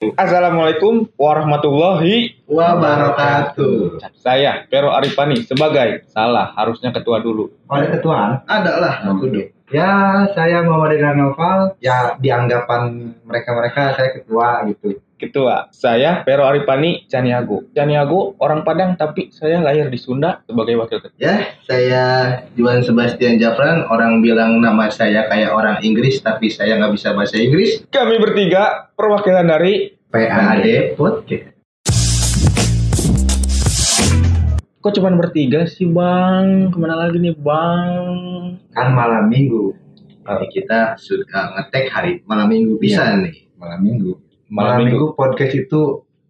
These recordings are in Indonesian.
Assalamualaikum warahmatullahi wabarakatuh. Saya Pero Arifani sebagai salah harusnya ketua dulu. Ada ketuaan? Ada lah, aku dong. Ya, saya Muhammad Noval. Ya, di anggapan mereka-mereka saya ketua gitu. Ketua. Saya Pero Arifani Caniago. Caniago orang Padang tapi saya lahir di Sunda sebagai wakil ketua. Ya, saya Juan Sebastian Jafran. Orang bilang nama saya kayak orang Inggris, tapi saya nggak bisa bahasa Inggris. Kami bertiga perwakilan dari PAD Podcast. Kok cuma bertiga sih bang? Ke mana lagi nih bang? Kan malam minggu. Jadi kita sudah ngetek hari malam minggu bisa nih. Malam minggu. Malam Malam, minggu. minggu. podcast itu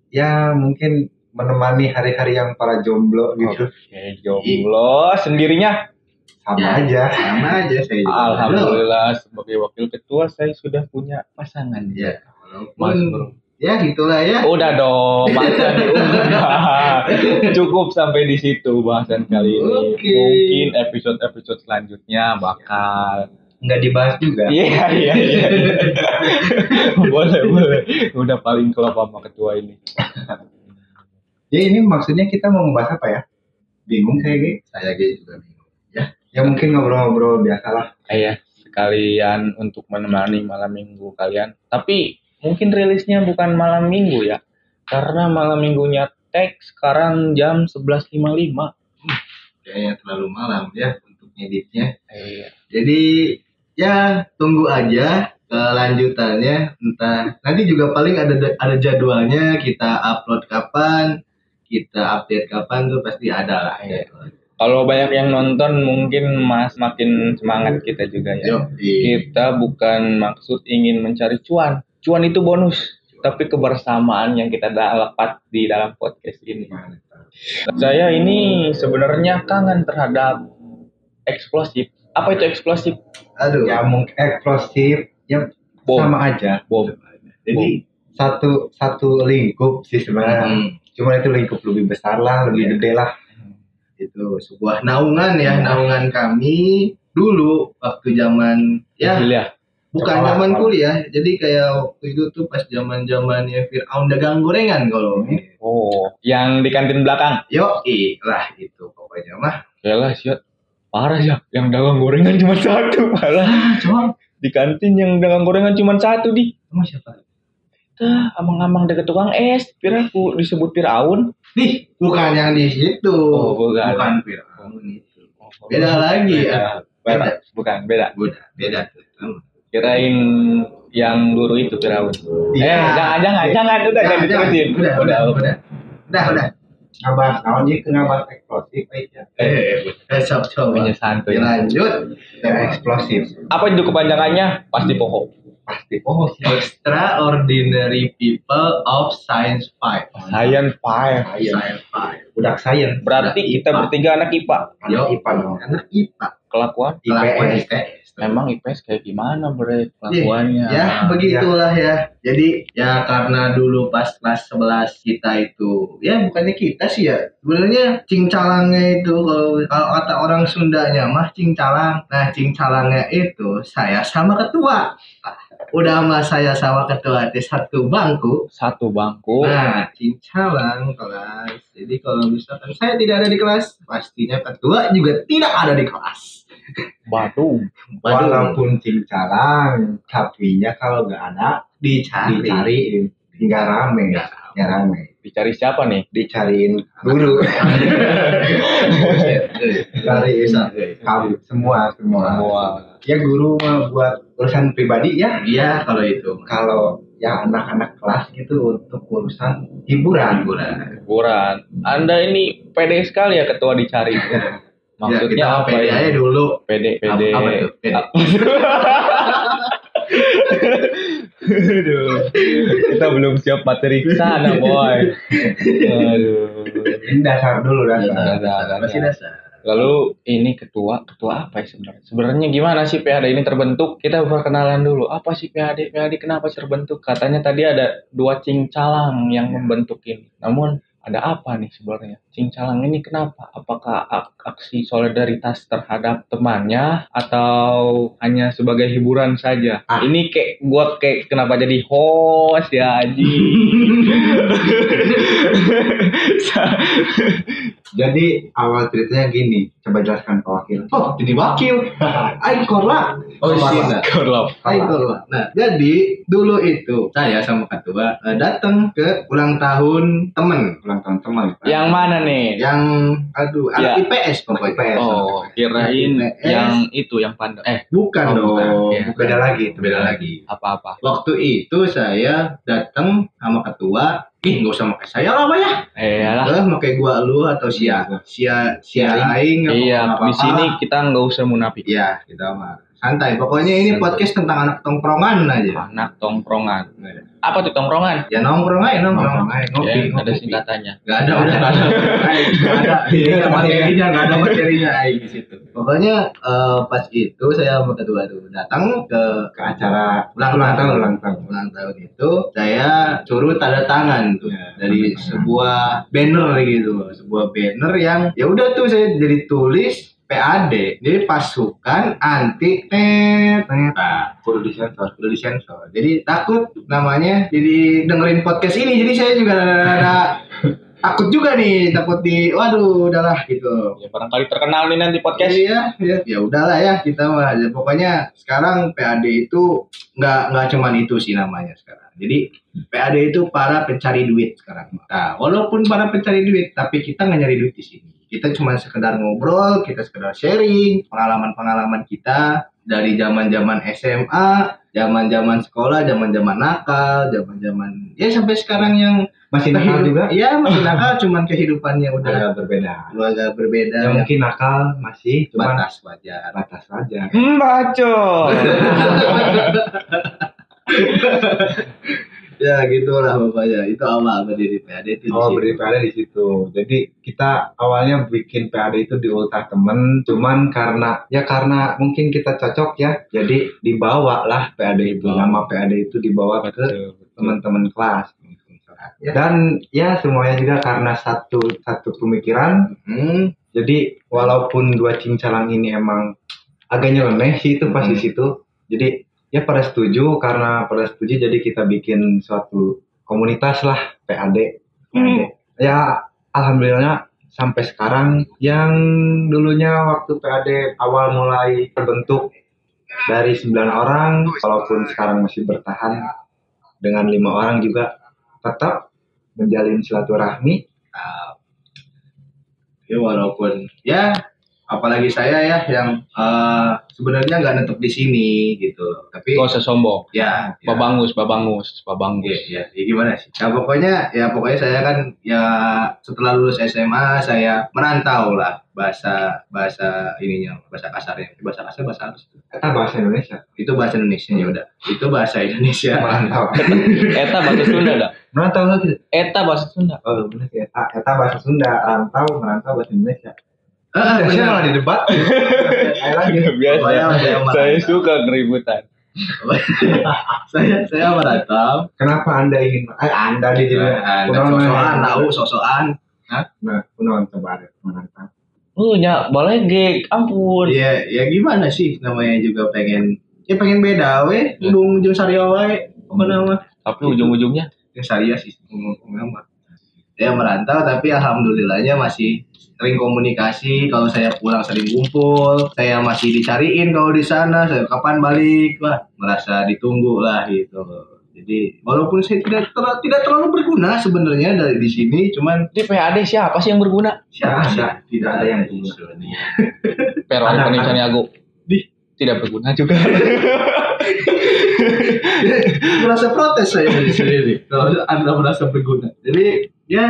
ya mungkin menemani hari-hari yang para jomblo gitu. Oke, jomblo sendirinya. Sama Ya. aja. Sama aja saya juga. Alhamdulillah sebagai wakil ketua saya sudah punya pasangan. Ya, Mas walaupun bro. ya gitulah ya. Udah dong, bahasan udah. Cukup sampai di situ bahasan kali ini. Oke. Mungkin episode-episode selanjutnya bakal Nggak dibahas juga. Iya, iya, iya. boleh, boleh. Udah paling klop sama ketua ini. Ya ini maksudnya kita mau membahas apa ya? Bingung saya Gi. Saya gitu juga bingung. Ya mungkin ngobrol-ngobrol biasa lah. Iya, sekalian untuk menemani malam minggu kalian. Tapi mungkin rilisnya bukan malam minggu ya. Karena malam minggunya tag sekarang jam 11.55. Kayaknya terlalu malam ya untuk ngeditnya. Iya. Jadi ya tunggu aja kelanjutannya entah nanti juga paling ada ada jadwalnya kita upload kapan kita update kapan tuh pasti ada lah jadwalnya. Kalau banyak yang nonton mungkin mas makin semangat kita juga ya. Yo. Kita bukan maksud ingin mencari cuan. Cuan itu bonus. Tapi kebersamaan yang kita dapat di dalam podcast ini. Saya ini sebenarnya kangen terhadap eksplosif. Apa itu eksplosif? Aduh. Ya mungkin eksplosif. Ya Bom. sama aja. Bom. Jadi satu satu lingkup sih sebenarnya. Hmm, Cuma itu lingkup lebih besar lah, lebih Iya. gede lah. itu sebuah naungan ya naungan kami dulu waktu zaman ya Kuliah. bukan zaman kuliah jadi kayak waktu itu tuh pas zaman zamannya Fir'aun dagang gorengan kalau Oh, yang di kantin belakang. yo lah itu pokoknya mah Yalah, siap. Parah ya, yang dagang gorengan cuma satu. Malah coba di kantin yang dagang gorengan cuma satu di. sama siapa Tah, amang-amang deket tukang es, piraku disebut Firaun. Nih, bukan yang di situ. Oh, bukan. Bukan Fir'aun itu. Beda lagi ya. Beda. Bukan, beda. Beda, beda. Kirain yang guru itu Firaun. Iya. Eh, jangan, jangan, jangan, udah, jangan diterusin. Udah, udah, udah. Udah, udah. Ngabas, naon jadi ngabas eksplosif aja. Eh, eh, sok, sok. Punya santuy. Lanjut. Ya eksplosif. Apa itu kepanjangannya? Pasti pohon. Pasti. Oh, sih. Extraordinary People of Science 5. Science Fire. Science 5. Budak sains. Berarti kita bertiga anak IPA. Anak IPA dong. Anak IPA. Kelakuan. Kelakuan IPS. IPS. Emang IPS kayak gimana bre kelakuannya? Ya, begitulah ya. Jadi ya karena dulu pas kelas 11 kita itu ya bukannya kita sih ya. Sebenarnya cincalangnya itu kalau kalau kata orang Sundanya mah cinccalang. Nah, cincalangnya itu saya sama ketua. Ah, Udah mah saya sama ketua di satu bangku. Satu bangku. Nah, cincalang kelas. Jadi kalau misalkan saya tidak ada di kelas, pastinya ketua juga tidak ada di kelas. Batu. Waduh, Walaupun cincang, tapi nya kalau nggak ada dicari. dicariin nggak rame nggak rame Dicari siapa nih? dicariin guru Cari bisa. kamu semua semua Semua. ya guru mah buat urusan pribadi ya Iya kalau itu. kalau ya anak-anak kelas gitu untuk urusan hiburan Hiburan. Hiburan. Anda ini pede sekali ya ketua dicari. Maksudnya ya, kita apa pede ya? aja dulu. Pede, Apa, pede. apa tuh? Pede. Aduh, kita belum siap materi ke sana, boy. Aduh. ini dasar dulu dasar Dasar, dasar. Masih dasar. Lalu ini ketua, ketua apa ya sebenarnya? Sebenarnya gimana sih PAD ini terbentuk? Kita perkenalan dulu. Apa sih PAD? PAD kenapa sih terbentuk? Katanya tadi ada dua cinccalang yang membentuk ini. Namun ada apa nih sebenarnya? Cinccalang ini kenapa? Apakah ak- aksi solidaritas terhadap temannya atau hanya sebagai hiburan saja? Ah. Ini kayak gua kayak kenapa jadi host ya Aji? Jadi awal ceritanya gini, coba jelaskan Pak Wakil. Oh, jadi wakil. Aing korla. Oh, Korla. Korlap. Nah, jadi dulu itu saya sama ketua eh, datang ke ulang tahun temen. Ulang tahun teman. Yang mana nih? Yang aduh, Ya. anak IPS pokoknya. IPS. Oh, kirain IPS. yang itu yang pandang. Eh, Bukan Oh, dong. bukan. Ya. Beda lagi, itu Beda lagi. apa-apa. Waktu itu saya datang sama ketua, ih nggak usah pakai saya lah Pak, ya. Eh, lah. Eh, pakai gua lu atau sia sia sia aing Iya, di sini kita nggak usah munafik. Iya, kita mah santai. Pokoknya ini podcast tentang anak tongkrongan aja. Anak tongkrongan. Apa tuh tongkrongan? Ya nongkrong aja, nongkrong. Aja, Ngopi, Ya, ngopi. ada singkatannya. Gak ada, udah gak ada. Gak ada. Iya, materinya gak ada materinya aing di situ. Pokoknya eh, pas itu saya sama ketua tuh datang ke Ke acara Ulang ulang tahun. ulang tahun. ulang tahun itu saya suruh tanda tangan tuh Ya, dari sebuah banner gitu sebuah banner yang ya udah tuh saya jadi tulis PAD jadi pasukan anti tet nah, Kudu disensor. udah disensor jadi takut namanya jadi dengerin podcast ini jadi saya juga ada takut juga nih takut di waduh udahlah gitu Ya barangkali terkenal nih nanti podcast. Iya, ya, ya udahlah ya kita mah. Ya, pokoknya sekarang PAD itu nggak nggak cuman itu sih namanya sekarang. Jadi PAD itu para pencari duit sekarang. Nah, walaupun para pencari duit, tapi kita nggak nyari duit di sini. Kita cuma sekedar ngobrol, kita sekedar sharing pengalaman-pengalaman kita dari zaman-zaman SMA, zaman-zaman sekolah, zaman-zaman nakal, zaman-zaman ya sampai sekarang yang Masih nakal juga? Iya, masih nakal, cuman kehidupannya udah Ada berbeda. agak berbeda. Ya, mungkin nakal masih cuma batas wajar. batas saja. Hmm, bacot. ya gitulah pokoknya itu awal berdiri PAD itu di Oh berdiri PAD di situ. Jadi kita awalnya bikin PAD itu di ultah temen, cuman karena ya karena mungkin kita cocok ya, jadi dibawa lah PAD itu. Oh. Nama PAD itu dibawa ke Betul. teman-teman kelas. Ya. Dan ya semuanya juga karena satu satu pemikiran. Hmm, Jadi walaupun dua cincalang ini emang agak nyeleneh sih itu pas di Hmm. situ. Jadi ya pada setuju karena pada setuju jadi kita bikin suatu komunitas lah PAD. Hmm. Ya alhamdulillah sampai sekarang yang dulunya waktu PAD awal mulai terbentuk dari 9 orang walaupun sekarang masih bertahan dengan lima orang juga tetap menjalin silaturahmi nah, ya walaupun ya apalagi saya ya yang eh, sebenarnya nggak netep di sini gitu. Tapi Gak usah sombong. ya, ya. Babangus, babangus, babangus. Iya, ya, ya gimana sih? Ya pokoknya, ya pokoknya saya kan ya setelah lulus SMA saya merantau lah bahasa bahasa ininya bahasa kasarnya. Bahasa kasar bahasa apa sih? kita bahasa Indonesia? Itu bahasa Indonesia ya udah. Itu bahasa Indonesia. Merantau. Eta bahasa Sunda dah. merantau lah gitu Eta bahasa Sunda. oh benar sih eta. Eta bahasa Sunda. Rantau merantau bahasa Indonesia Ah, benar. malah di debat lagi. Biasa. Saya suka keributan. saya saya merantau kenapa anda ingin eh, anda di sini Kunaon, sosokan tahu sosokan nah kunaon coba ada merantau Lu nya boleh gek, ampun. ya ya gimana sih namanya juga pengen ya pengen beda we. Ya. ujung ujung saria wae apa nama? Tapi ujung-ujungnya? Yang syariah sih ngomong mah. Saya merantau tapi alhamdulillahnya masih sering komunikasi kalau saya pulang sering kumpul saya masih dicariin kalau di sana saya kapan balik wah merasa ditunggu lah gitu jadi walaupun saya tidak terlalu, tidak terlalu berguna sebenarnya dari di sini cuman di PAD siapa sih yang berguna? siapa Tidak sih? ada. Tidak ada yang berguna. sebenarnya. Pero Ada, Indonesia ada. aku. Di. Tidak berguna juga. merasa protes saya di sini kalau anda merasa berguna jadi ya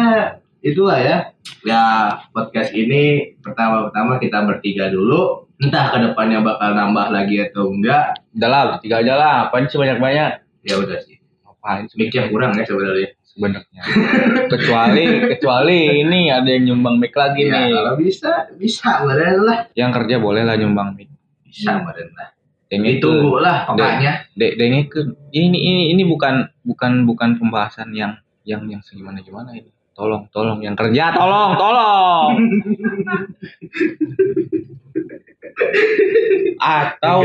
itulah ya ya podcast ini pertama-tama kita bertiga dulu entah ke depannya bakal nambah lagi atau enggak Udah lah, tiga aja lah. Apaan sih banyak-banyak? ya udah sih Ngapain sih mic-nya kurang ya sebenarnya sebenarnya? kecuali kecuali ini ada yang nyumbang mic lagi ya, nih. kalau bisa bisa meren lah Yang kerja boleh lah nyumbang mic. bisa meren lah Yang itu ditunggu lah pokoknya dek ke ini ini ini bukan bukan bukan pembahasan yang yang yang segimana gimana ini tolong tolong yang kerja tolong tolong. Atau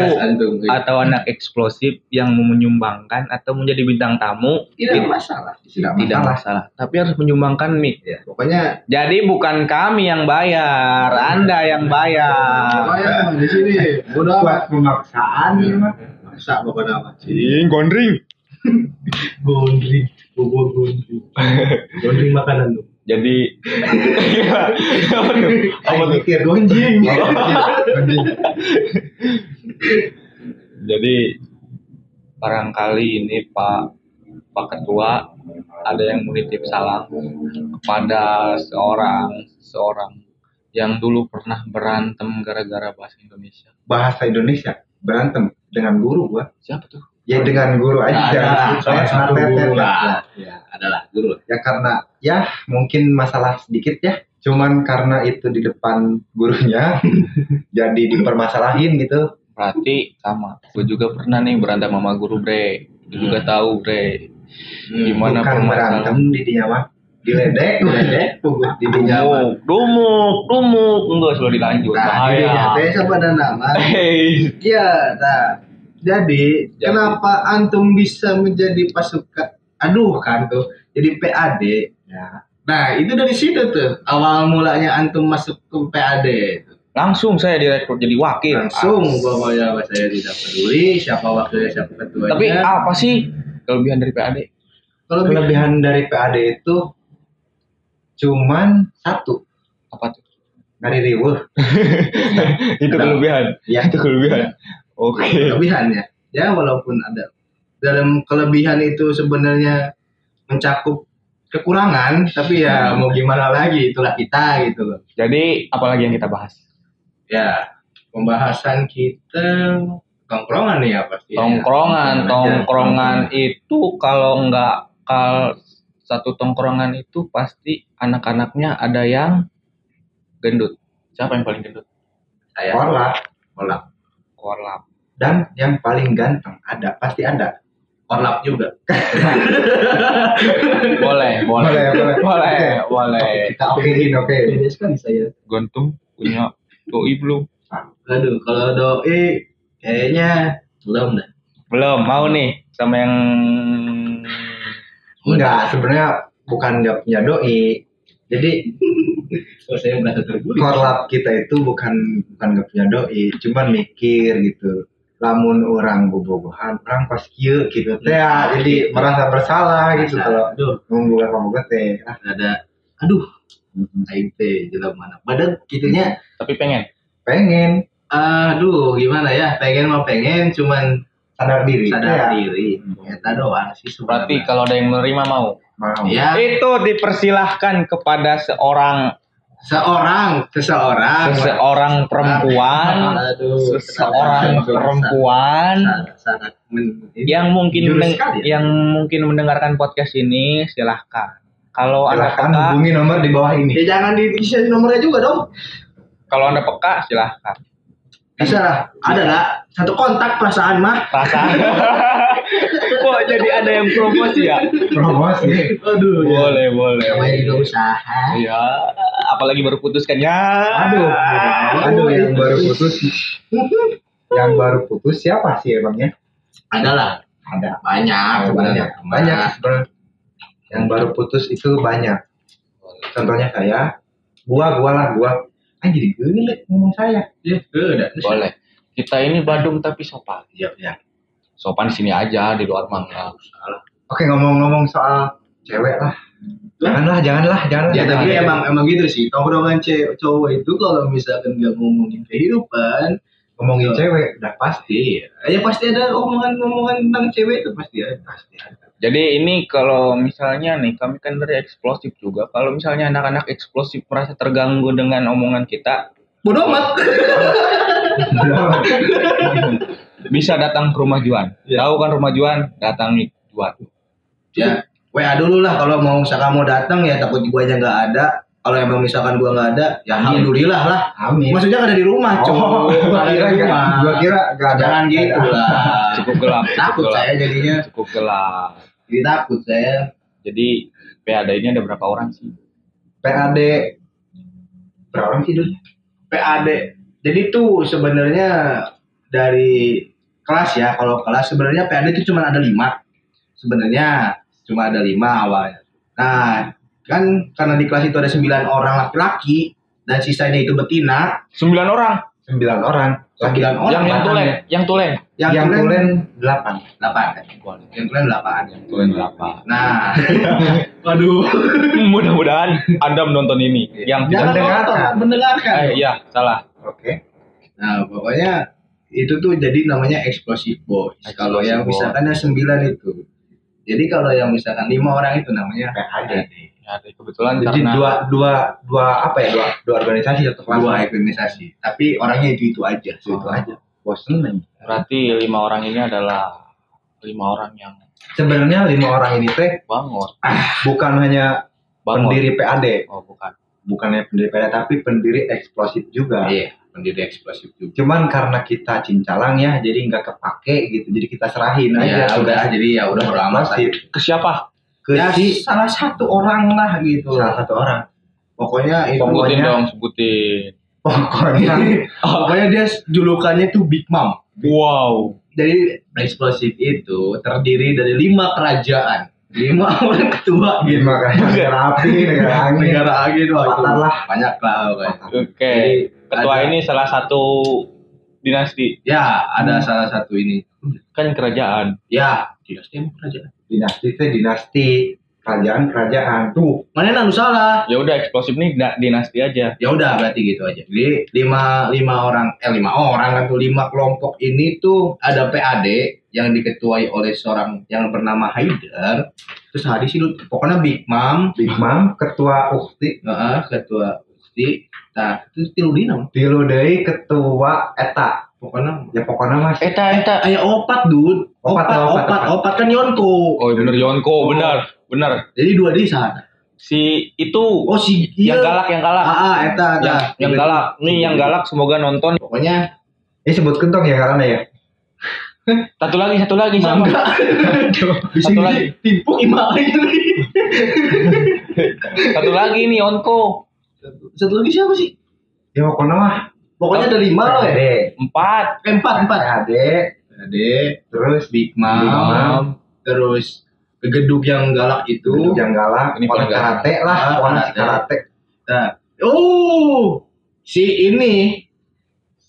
atau anak eksplosif yang mau menyumbangkan atau menjadi bintang tamu? Tidak masalah. Tidak tidak masalah. masalah. Tapi harus menyumbangkan mic Ya, pokoknya jadi bukan kami yang bayar anda yang bayar. Pokoknya di sini. Buat pemaksaan ya Masa bodoh amat. Ing, gondring Gondring, bobo gondring. Gondring makanan tuh. jadi apa tuh apa tuh mikir gonjing. jadi barangkali ini Pak Pak Ketua ada yang menitip salam kepada seorang seorang yang dulu pernah berantem gara-gara bahasa Indonesia. bahasa Indonesia berantem dengan guru gua Siapa tuh? Ya dengan guru aja jangan salah satu tetet, guru tetet. lah. Ya, adalah guru. ya karena ya mungkin masalah sedikit ya cuman karena itu di depan gurunya jadi dipermasalahin gitu Berarti sama. Gue juga pernah nih berantem sama guru bre. Gue juga tahu bre. Gimana bukan berantem permasalahan? di dia mah diledek diledek puguh di dia mah Dumuk, dumuk. Enggak selalu dilanjut. Nah, Bahaya. teh siapa dan nama? Hei. Iya, nah. Jadi, Jadi. kenapa antum bisa menjadi pasukan? Aduh kan tuh, jadi PAD. ya Nah, itu dari situ tuh awal mulanya antum masuk ke PAD. itu. Langsung saya direkrut jadi wakil. Langsung pokoknya saya tidak peduli siapa wakilnya siapa ketuanya. Tapi apa sih kelebihan dari PAD? kalau bi- kelebihan dari PAD itu cuman satu Apa tuh? dari riweuh itu kelebihan. ya Itu kelebihan. Oke. kelebihannya, ya walaupun ada dalam kelebihan itu sebenarnya mencakup kekurangan, tapi ya mau gimana lagi itulah kita gitu loh. Jadi apalagi yang kita bahas? Ya, pembahasan kita tongkrongan nih ya pasti. Tongkrongan, Ya, tongkrongan itu kalau nggak kal satu tongkrongan itu pasti anak-anaknya ada yang gendut. Siapa yang paling gendut? Saya Korlap korlap. Korlap. dan yang paling ganteng ada pasti ada Korlap juga. Boleh, boleh, Boleh, boleh. boleh, boleh. kita okein oke Beda sekali saya. Gantung punya doi belum? Aduh, kalau doi kayaknya belum dah. Belum mau nih sama yang enggak sebenarnya bukan nggak punya doi jadi Saya merasa terbuli. korlap kita itu bukan bukan nggak punya doi cuman mikir gitu. Lamun orang bobogohan orang pas kieu gitu teh ya, jadi merasa bersalah gitu kalau aduh, ngomong kamu teh ah. Ada aduh, aing teh jelema mana. Padahal kitunya tapi pengen. pengen. Aduh gimana ya? Pengen mau pengen cuman sadar diri. sadar ya, diri. Eta doang sih Berarti sebenarnya kalau ada yang menerima mau. mau. Ya Itu dipersilahkan kepada seorang seorang seseorang seseorang perempuan, aduh seseorang sangat- perempuan sangat, sangat men- ini yang mungkin mendeng- ya. yang mungkin mendengarkan podcast ini silahkan. Kalau anda silahkan peka, hubungi nomor di bawah ini ya jangan diisi nomornya juga dong kalau anda peka silahkan. Bisa lah. Ada lah. Satu kontak perasaan mah. Perasaan. Kok jadi ada yang promosi ya? promosi. Aduh ya. Boleh, boleh. namanya juga usaha. Ya, apalagi baru putus kan? Ya. aduh. Aduh yang baru putus. Yang baru putus siapa sih emangnya? Ada lah. Ada. Banyak. Banyak. Banyak. Yang baru putus itu banyak. Contohnya saya. Gua gua lah gua jadi gede ngomong saya. Ya? Udah Boleh. Kita ini Badung tapi sopan. ya ya Sopan di sini aja, di luar mah enggak. oke ngomong-ngomong soal cewek lah. Janganlah janganlah janganlah. Ya tapi emang emang gitu sih. Tongkrongan cewek cowok itu kalau misalkan nggak ngomongin kehidupan ngomongin cewek udah pasti iya ya pasti ada omongan-omongan tentang cewek itu pasti ada pasti ada. Jadi ini kalau misalnya nih kami kan dari eksplosif juga. Kalau misalnya anak-anak eksplosif merasa terganggu dengan omongan kita, Bodoh amat. bisa datang ke rumah Juan. Ya. Tahu kan rumah Juan? Datangi Juan. ya WA dulu lah kalau mau misalkan mau datang ya takut gua aja nggak ada. Kalau emang misalkan gua nggak ada, ya Amin. alhamdulillah lah. amin Maksudnya nggak ada di rumah, oh cowok. gua kira nggak gua kira nggak ada Jangan gitu lah. Cukup gelap. cukup Takut gelap, saya jadinya. Cukup gelap. Jadi takut saya. Jadi PAD ini ada berapa orang sih? PAD berapa orang sih dulu? PAD. Jadi tuh sebenarnya dari kelas ya, kalau kelas sebenarnya PAD itu cuma ada lima. Sebenarnya cuma ada lima awalnya. Nah, kan karena di kelas itu ada sembilan orang laki-laki dan sisanya itu betina, Sembilan orang. Sembilan orang. sembilan orang. yang yang kan? tulen, yang tulen. Yang, Yang tulen tulen delapan. delapan. Yang tulen delapan. Tulen delapan. Nah, waduh. Mudah-mudahan Anda menonton ini. Yang Jangan Mendengarkan. mendengarkan. Eh, iya, salah. Oke. Nah, pokoknya itu tuh jadi namanya explosive boys. Explosive kalau yang misalkan yang sembilan itu. Jadi kalau yang misalkan lima orang itu namanya PAD. Ya, kebetulan Jadi karena dua dua dua apa ya dua dua organisasi atau kelas dua organisasi. Tapi orangnya itu itu aja. itu Oh. aja. Bosen nih. berarti lima orang ini adalah lima orang yang Sebenarnya lima orang ini teh bangor. bukan hanya Bangor. pendiri PAD, Oh, bukan. bukannya pendiri PAD tapi pendiri eksplosif juga. Iya, pendiri eksplosif juga. Cuman karena kita cincalang ya, jadi nggak kepake gitu. Jadi kita serahin Ya, aja. udah jadi ya udah lah. Eksplosif. Ke siapa? Ke Ya, si salah satu orang lah gitu. salah satu orang. Pokoknya itu Sebutin Pokoknya- dong, sebutin. Pokoknya pokoknya dia julukannya tuh Big Mom. Wow. Jadi eksplosif itu terdiri dari lima kerajaan. Lima orang ketua gitu. gimana kan negara api, negara angin. Negara angin Patah lah. banyak lah. Oke. Jadi, Ketua ada- ini salah satu dinasti. Ya, ada salah satu ini. Kan kerajaan. Ya, dinasti emang kerajaan. Dinasti itu dinasti, kerajaan kerajaan. Tuh, Mana nanu salah? Ya udah eksplosif nih dinasti aja. Ya udah berarti gitu aja. Jadi lima lima orang eh lima orang atau lima kelompok ini tuh ada PAD yang diketuai oleh seorang yang bernama Haidar. Terus hadis itu pokoknya Big Mom, Big Mom, ketua ukti, Heeh, ketua Usti. Nah, itu tilu deui ketua eta. Pokoknya Ya pokoknya mas. Eta eta. Ayah opat, Dud. Opat, Opat, opat, opat, opat, kan Yonko. Oh, bener Yonko, Oh. benar. Benar. Jadi dua di sana. Si itu Oh, si yang galak yang galak. Ah, ah, eta, eta. yang, yang galak. Nih yang galak semoga nonton. Pokoknya Ini sebut kentong ya karena ya. Satu lagi, satu lagi. Bisa Satu lagi. timpuk ima. Satu lagi nih Yonko. Satu lagi siapa sih? Ya pokoknya mah. Pokoknya ada lima loh ya. Empat. Eh, empat, empat. PAD, Ade, terus Big Big Mom. Mom, terus gegeduk yang galak itu. Gedung yang galak, Ini paling karate lah, Ah, orang si karate. karate. Nah, oh, si ini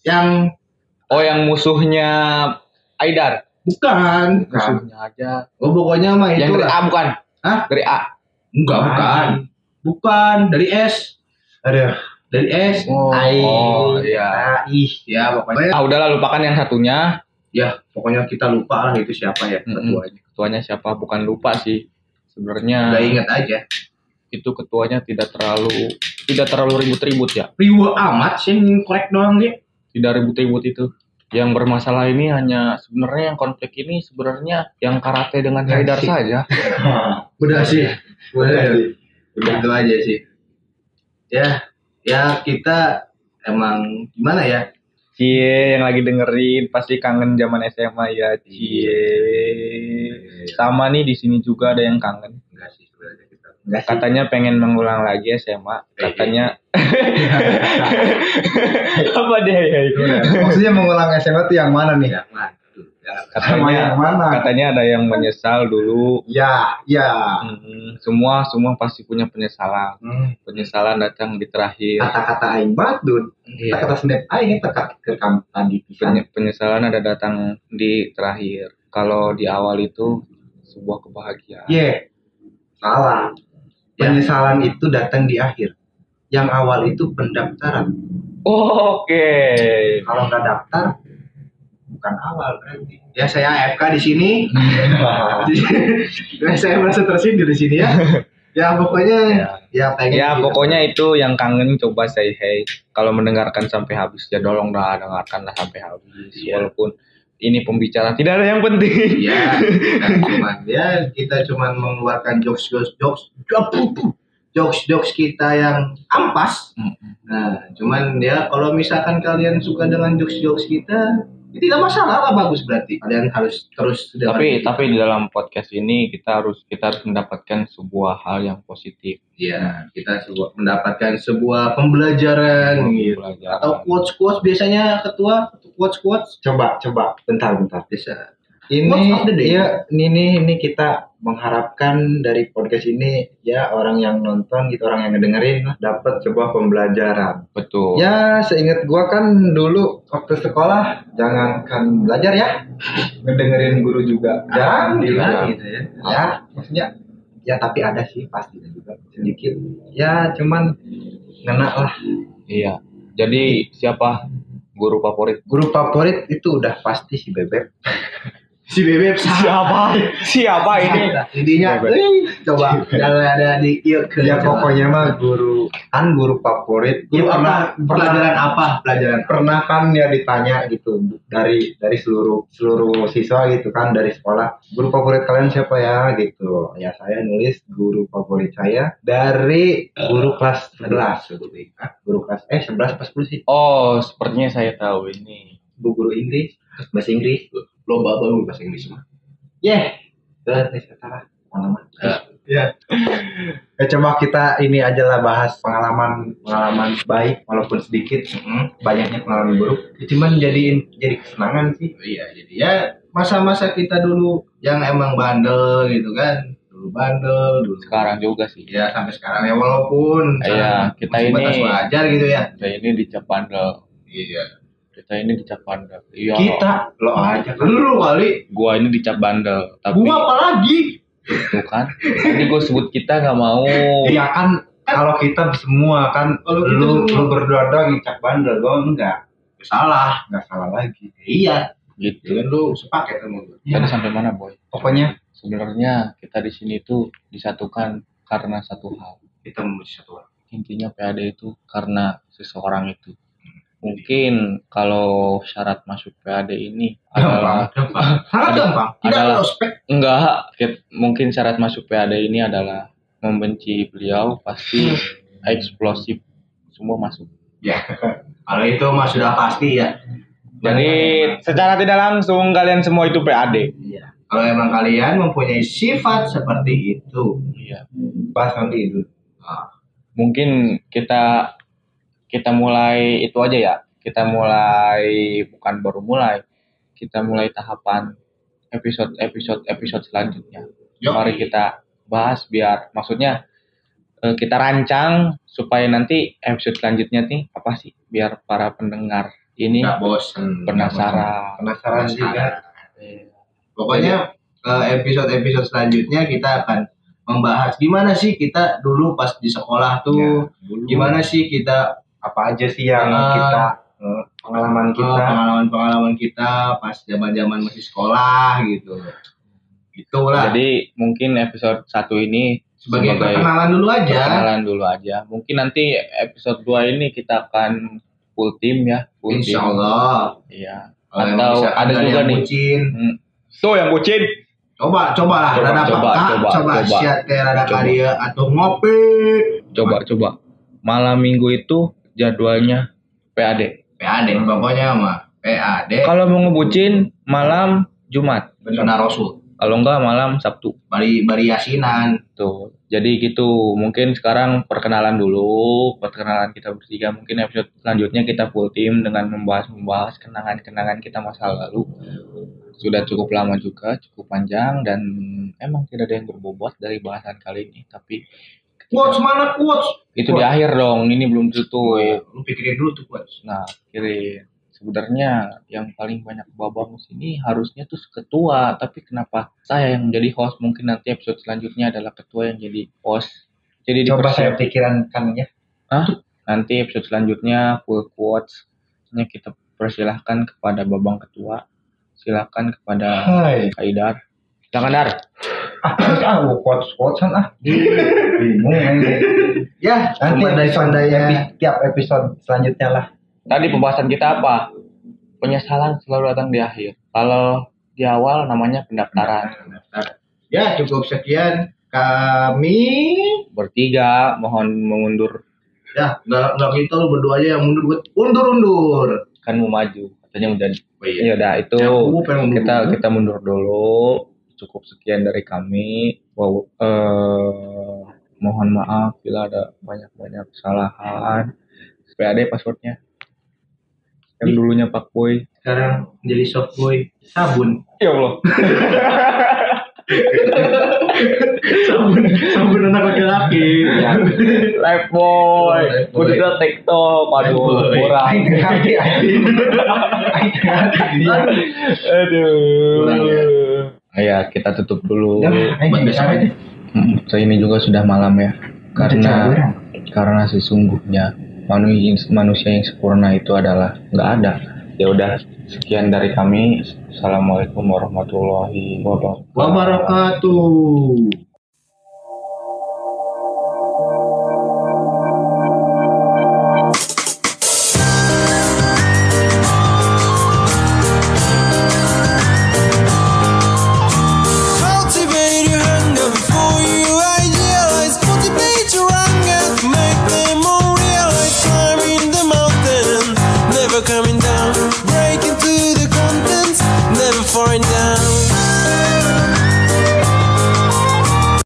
yang Oh, yang musuhnya Aidar. bukan. Bukan. Musuhnya aja. Oh, pokoknya mah Yang itu dari A bukan? Hah? Dari A. Enggak, bukan. Bukan, dari S. Aduh, Dari S. Oh, Ai. oh iya. ah, ih. Ya, pokoknya Ah, udahlah lupakan yang satunya. Ya, pokoknya kita lupa lah itu siapa ya ketuanya. Ketuanya siapa? Bukan lupa sih. Sebenarnya Udah inget aja. itu ketuanya tidak terlalu tidak terlalu ribut-ribut ya. Riwa amat sih korek doang dia. Tidak ribut-ribut itu. Yang bermasalah ini hanya sebenarnya yang konflik ini sebenarnya yang karate dengan Ya, Haidar sih. saja. Udah sih. Udah sih. Udah itu aja sih. Ya, ya kita emang gimana ya? Cie yang lagi dengerin pasti kangen zaman SMA ya Cie. Sama nih di sini juga ada yang kangen. Enggak sih sebenarnya kita. Enggak. Katanya pengen mengulang lagi SMA. Katanya apa deh ya itu? Maksudnya mengulang SMA tuh yang mana nih? Ya. Sama yang Katanya mana? katanya ada yang menyesal dulu. Ya, ya. Hmm, semua semua pasti punya penyesalan. Hmm. Penyesalan datang di terakhir. Kata-kata aing Dun. Iya. Kata-kata snap aing teka ke kamu tadi penyesalan ada datang di terakhir. Kalau di awal itu sebuah kebahagiaan. Ye. Salah. Ya. Penyesalan itu datang di akhir. Yang awal itu pendaftaran. Oke. Kalau nggak daftar, bukan awal berarti. Ya saya AFK di sini. Ya, saya merasa tersindir di sini ya. Ya pokoknya ya, pengen Ya pokoknya itu yang kangen coba say hey. Kalau mendengarkan sampai habis ya tolong dah dengarkanlah sampai habis. Iya. Walaupun ini pembicaraan tidak ada yang penting. ya kita cuman ya kita cuman mengeluarkan jokes jokes jokes jokes jokes kita yang ampas nah cuman ya kalau misalkan kalian suka dengan jokes jokes kita tidak masalah lah bagus berarti kalian harus terus Tapi kita. tapi di dalam podcast ini kita harus kita harus mendapatkan sebuah hal yang positif. Iya, kita sebuah, mendapatkan sebuah pembelajaran gitu. Atau quotes quotes biasanya ketua quotes quotes Coba, coba, bentar, bentar. bisa. Ini, ya, ini, ini, kita mengharapkan dari podcast ini ya orang yang nonton gitu, orang yang ngedengerin dapat sebuah pembelajaran. Betul. Ya, seingat gua kan dulu waktu sekolah jangankan belajar ya, ngedengerin guru juga. Jarang Alhamdulillah juga. gitu ya. Ya, maksudnya ya tapi ada sih pasti juga sedikit. Ya, cuman ngena lah. Iya. Jadi siapa guru favorit? Guru favorit itu udah pasti si Bebek. Si bebek Siapa? Siapa ini? Intinya, eh, coba kalau ada di iya ke Ya pokoknya mah guru kan guru favorit. Guru Ya, apa? Pelajaran apa? Pelajaran pernah kan ya ditanya gitu dari dari seluruh seluruh siswa gitu kan dari sekolah guru favorit kalian siapa ya gitu ya saya nulis guru favorit saya dari guru kelas 11 Hah? guru kelas eh 11 pas 10 sih Oh, sepertinya saya tahu ini. bu guru Inggris bahasa Inggris lomba baru bahasa Inggris mah. yeah terus nih salah pengalaman Iya. ya coba kita ini aja lah bahas pengalaman pengalaman baik walaupun sedikit banyaknya pengalaman buruk ya, cuman jadiin jadi kesenangan sih Iya, jadi ya masa-masa kita dulu yang emang bandel gitu kan. Dulu bandel, dulu Sekarang juga sih. ya sampai sekarang ya walaupun Iya, kita ini- batas wajar gitu ya. Kita ini dicap bandel. Iya. Kita ini dicap bandel. Iya. kita lo aja kan Dulu kali, Gua ini dicap bandel. Tapi gua apa lagi? itu kan. Tadi gua sebut kita nggak mau. Iya kan kalau kita semua kan Kalau lu lu berdua doang ngicap bandel gue enggak Salah. enggak salah lagi Iya. Gitu. Dengan lu sepaket sama gua. Tadi sampai mana, Boy? pokoknya Sebenarnya kita di sini tuh disatukan karena satu hal. Kita memuji satu orang. Intinya PAD itu karena seseorang itu. Mungkin kalau syarat masuk PAD ini adalah gampang. Sangat Ada- gampang. Adalah- enggak mungkin syarat masuk PAD ini adalah membenci beliau pasti eksplosif semua masuk. Ya. Kalau itu mah sudah pasti ya. Jadi secara tidak langsung kalian semua itu PAD. Iya. Kalau emang kalian mempunyai sifat seperti itu, Iya. bahas nanti itu ah, Mungkin kita kita mulai itu aja ya. Kita mulai bukan baru mulai. Kita mulai tahapan episode episode episode selanjutnya. Yuk. Mari kita bahas biar maksudnya eh, kita rancang supaya nanti episode selanjutnya nih apa sih biar para pendengar ini nggak bosen. penasaran. penasaran juga Iya. Pokoknya eh, episode-episode selanjutnya kita akan membahas gimana sih kita dulu pas di sekolah tuh, Ya, dulu. gimana sih kita apa aja sih yang Ah. kita eh, pengalaman eh, kita pengalaman-pengalaman kita pas zaman-zaman masih sekolah gitu. Itulah Jadi mungkin episode satu ini sebagai perkenalan dulu aja. perkenalan dulu aja. Mungkin nanti episode 2 ini kita akan full tim ya, full Insya tim. Allah. Iya. Atau ada kalian juga nih. bucin, Hmm. So yang bucin. coba coba lah Coba, rada coba, peka, coba, coba, coba. rada Coba. kadia atau ngopi. Coba coba. Malam minggu itu jadwalnya PAD. PAD pokoknya mah PAD Kalau mau ngebucin malam Jumat. Sunnah Rasul. Kalau enggak malam Sabtu. Bari bari yasinan. Tuh. Jadi gitu. Mungkin sekarang perkenalan dulu, perkenalan kita bertiga. Mungkin episode selanjutnya kita full tim dengan membahas-membahas kenangan-kenangan kita masa lalu. Sudah cukup lama juga, cukup panjang dan emang tidak ada yang berbobot dari bahasan kali ini. Tapi Quotes mana quotes? itu di akhir dong. Ini belum tutup. Lu pikirin dulu tuh quotes. Nah, kiri sebenarnya yang paling banyak babang sini harusnya tuh ketua, tapi kenapa saya yang menjadi host? Mungkin nanti episode selanjutnya adalah ketua yang jadi host. Jadi coba saya pikiran ya Hah? Nanti episode selanjutnya full quotes. Nya kita persilahkan kepada babang ketua. Silakan kepada hai Kaidar. Silakan Dar. Ah ah quotes quotesan ah bingung. Ya, nanti pandai-pandainya. epi- tiap episode selanjutnya lah Tadi pembahasan kita apa? Penyesalan selalu datang di akhir. Kalau di awal namanya pendaftaran. Ya, cukup sekian kami. Bertiga mohon mengundur Ya, nggak nggak kita lu berdua aja yang mundur, gue undur-undur. kan mau maju. Katanya udah Oh iya. ya udah itu Ya, mundur kita kita mundur dulu. Cukup sekian dari kami. Wow, eh, mohon maaf bila ada banyak-banyak kesalahan. PAD passwordnya. Yang dulunya Pak Boy. Sekarang jadi soft boy sabun. Ya Allah. sabun sabun anak laki-laki. Live boy. Udah TikTok. Aduh, kurang. Ngerti dia. Aduh. Ya. Ya, kita tutup dulu. Buat besok so ini juga sudah malam ya. Karena karena sesungguhnya manusia manusia yang sempurna itu adalah nggak ada. Ya udah, sekian dari kami. Assalamualaikum warahmatullahi wabarakatuh. Wabarakatuh.